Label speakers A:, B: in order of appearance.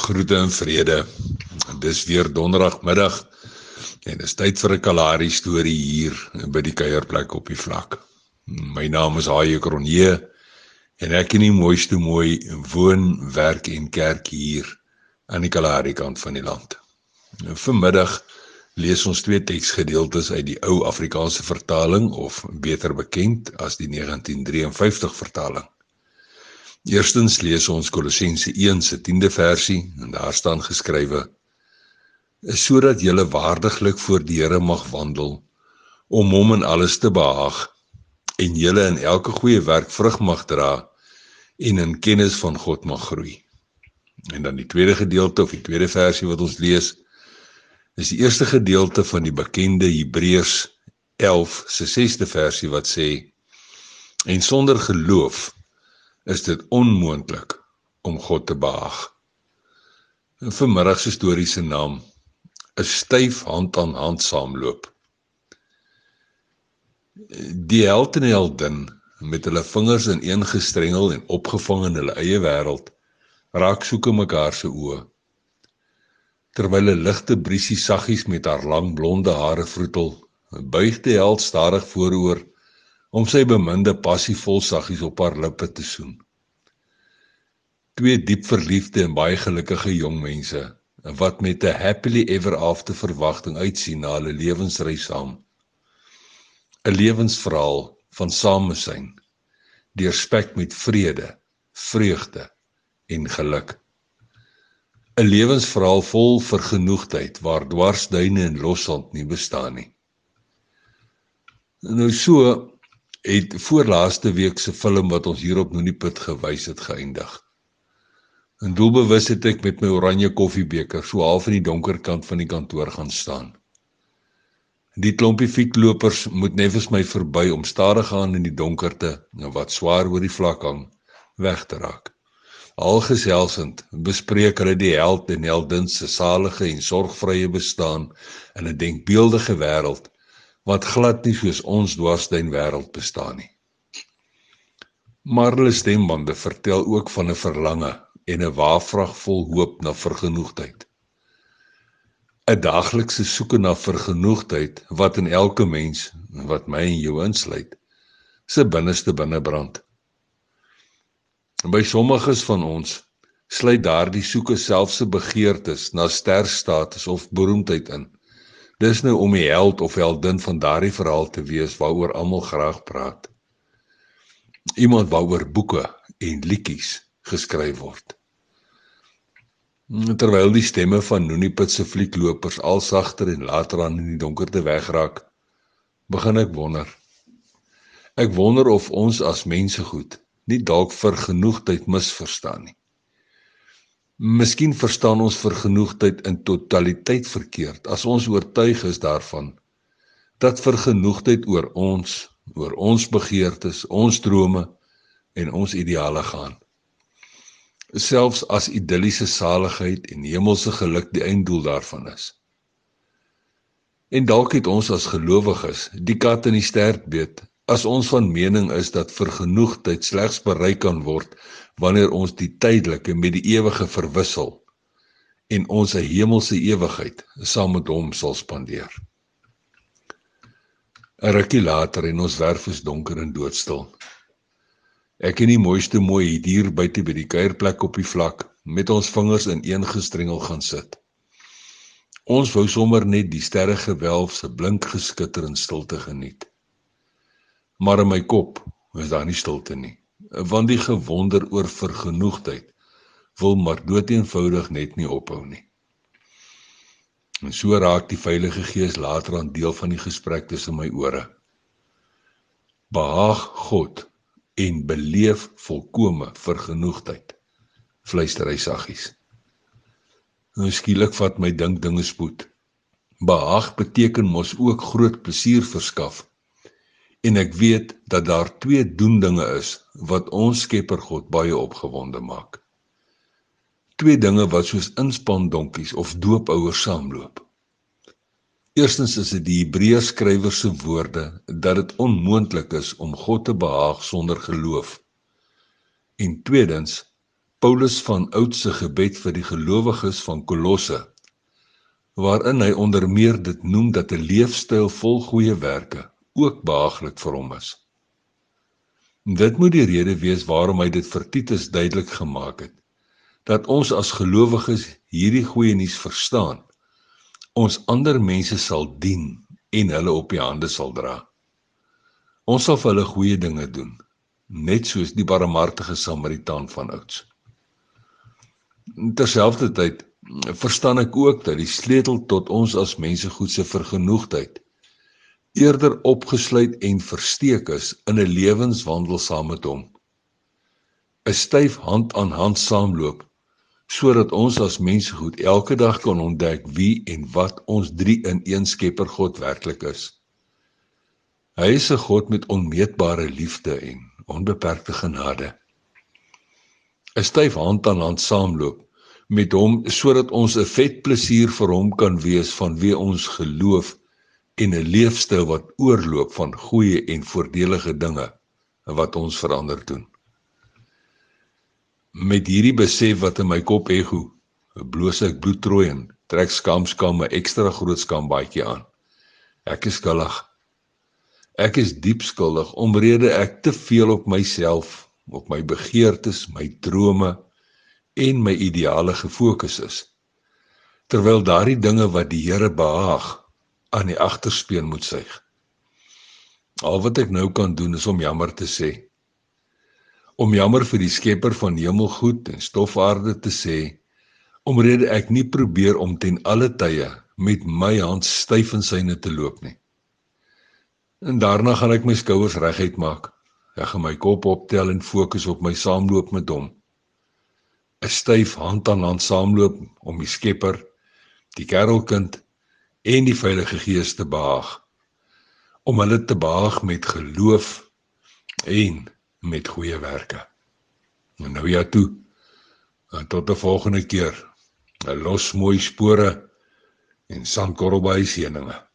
A: Groete en vrede. Dis weer donderdagmiddag en dis tyd vir 'n Kalahari storie hier by die kuierplek op die vlak. My naam is Haie Kronje en ek in die mooiste mooi woon, werk en kerk hier aan die Kalahari kant van die land. Vanmiddag lees ons twee teksgedeeltes uit die ou Afrikaanse vertaling of beter bekend as die 1953 vertaling. Eerstens lees ons Kolossense 1 se 10de versie en daar staan geskrywe: "Is sodat julle waardiglik voor die Here mag wandel om hom in alles te behaag en julle in elke goeie werk vrug mag dra en in kennis van God mag groei." En dan die tweede gedeelte of die tweede versie wat ons lees is die eerste gedeelte van die bekende Hebreërs 11 se 6de versie wat sê: "En sonder geloof is dit onmoontlik om God te behaag. In vanmiddag se storie se naam is styf hand aan hand saamloop. Die held en heldin met hulle vingers ineengestrengel en opgevang in hulle eie wêreld raak soeke mekaar se oë. Terwyl 'n ligte briesie saggies met haar lang blonde hare vroetel, buig die held stadig vooroor om sy beminde passievol saggies op haar lippe te soen. Twee diep verliefde en baie gelukkige jong mense wat met 'n happily ever after verwagting uitsien na hulle lewensreis saam. 'n Lewensverhaal van samesyn, deurspek met vrede, vreugde en geluk. 'n Lewensverhaal vol vergenoegdheid waar dwarsduine en lossand nie bestaan nie. Nou so het voorlaaste week se film wat ons hier op Noniput gewys het geëindig. En doelbewus het ek met my oranje koffiebeker so half in die donker kant van die kantoor gaan staan. Die klompie fietlopers moet neffens my verby om stadig gaan in die donkerte en wat swaar oor die vlak hang weg te raak. Algeselsend bespreek hulle die held en heldin se salige en sorgvrye bestaan in 'n denkbeeldige wêreld wat glad nie soos ons dwarsduin wêreld bestaan nie. Maar hulle stembande vertel ook van 'n verlange en 'n waafvrag vol hoop na vergenoegdheid. 'n Daaglikse soeke na vergenoegdheid wat in elke mens, wat my en jou insluit, se binneste binne brand. By sommiges van ons sluit daardie soeke selfs se begeertes na sterstatus of beroemdheid in. Dis nou om die held of heldin van daardie verhaal te wees waaroor almal graag praat. Iemand waaroor boeke en liedjies geskryf word. Terwyl die stemme van Noniput se fliklopers al sagter en later aan in die donkerte wegraak, begin ek wonder. Ek wonder of ons as mense goed nie dalk vir genoegdheid misverstaan nie. Miskien verstaan ons vergenoegdheid in totaliteit verkeerd as ons oortuig is daarvan dat vergenoegdheid oor ons, oor ons begeertes, ons drome en ons ideale gaan. Selfs as idilliese saligheid en hemelse geluk die einddoel daarvan is. En dalk het ons as gelowiges die kat in die stert beet as ons van mening is dat vergenoegdheid slegs bereik kan word wanneer ons die tydelike met die ewige verwissel en ons 'n hemelse ewigheid saam met hom sal spandeer. 'n Rukkie later en ons werf is donker en doodstil. Ek en die mooiste mooi hier buite by die kuierplek op die vlak met ons vingers in een gestrengel gaan sit. Ons wou sommer net die sterre gewelf se blink geskitter in stilte geniet maar in my kop is daar nie stilte nie. Want die gewonder oor vergenoegdheid wil maar doeteenvoudig net nie ophou nie. En so raak die Heilige Gees later aan deel van die gesprek tussen my ore. Behaag God en beleef volkome vergenoegdheid fluister hy saggies. Nou skielik vat my dink dinge spoed behaag beteken mos ook groot plesier verskaf En ek weet dat daar twee doendinge is wat ons Skepper God baie opgewonde maak. Twee dinge wat soos inspandonkies of doopouers saamloop. Eerstens is dit die Hebreërs skrywer se woorde dat dit onmoontlik is om God te behaag sonder geloof. En tweedens Paulus van oud se gebed vir die gelowiges van Kolosse waarin hy onder meer dit noem dat 'n leefstyl vol goeie werke ook behaaglik vir hom is. Dit moet die rede wees waarom hy dit vir Titus duidelik gemaak het dat ons as gelowiges hierdie goeie nuus verstaan. Ons ander mense sal dien en hulle op die hande sal dra. Ons sal vir hulle goeie dinge doen, net soos die barmhartige Samaritaan van ouds. Terselfdertyd verstaan ek ook dat die sleutel tot ons as mense goed se vergenoegdheid eerder opgesluit en versteek is in 'n lewenswandel saam met hom. 'n Styf hand aan hand saamloop sodat ons as mense goed elke dag kan ontdek wie en wat ons drie in een Skepper God werklik is. Hy is 'n God met onmeetbare liefde en onbeperkte genade. 'n Styf hand aan hand saamloop met hom sodat ons 'n vet plesier vir hom kan wees van wie ons geloof en 'n leefstyl wat oorloop van goeie en voordelige dinge wat ons verander doen. Met hierdie besef wat in my kop ego, bloos ek bloedrooi en trek skamskam 'n ekstra groot skambaadjie aan. Ek is skuldig. Ek is diep skuldig omrede ek te veel op myself, op my begeertes, my drome en my ideale gefokus is. Terwyl daardie dinge wat die Here behaag aan die agterspeen moet suig. Al wat ek nou kan doen is om jammer te sê. Om jammer vir die skepper van hemelgoed en stofaarde te sê omrede ek nie probeer om ten alle tye met my hand styf in syne te loop nie. En daarna gaan ek my skouers reguit maak. Ek gaan my kop optel en fokus op my saamloop met hom. 'n Styf hand aan hand saamloop om die skepper, die kerelkind en die Heilige Gees te behaag om hulle te behaag met geloof en met goeie werke. En nou ja toe. En tot 'n volgende keer. Los mooi spore en sandkorrel by seëninge.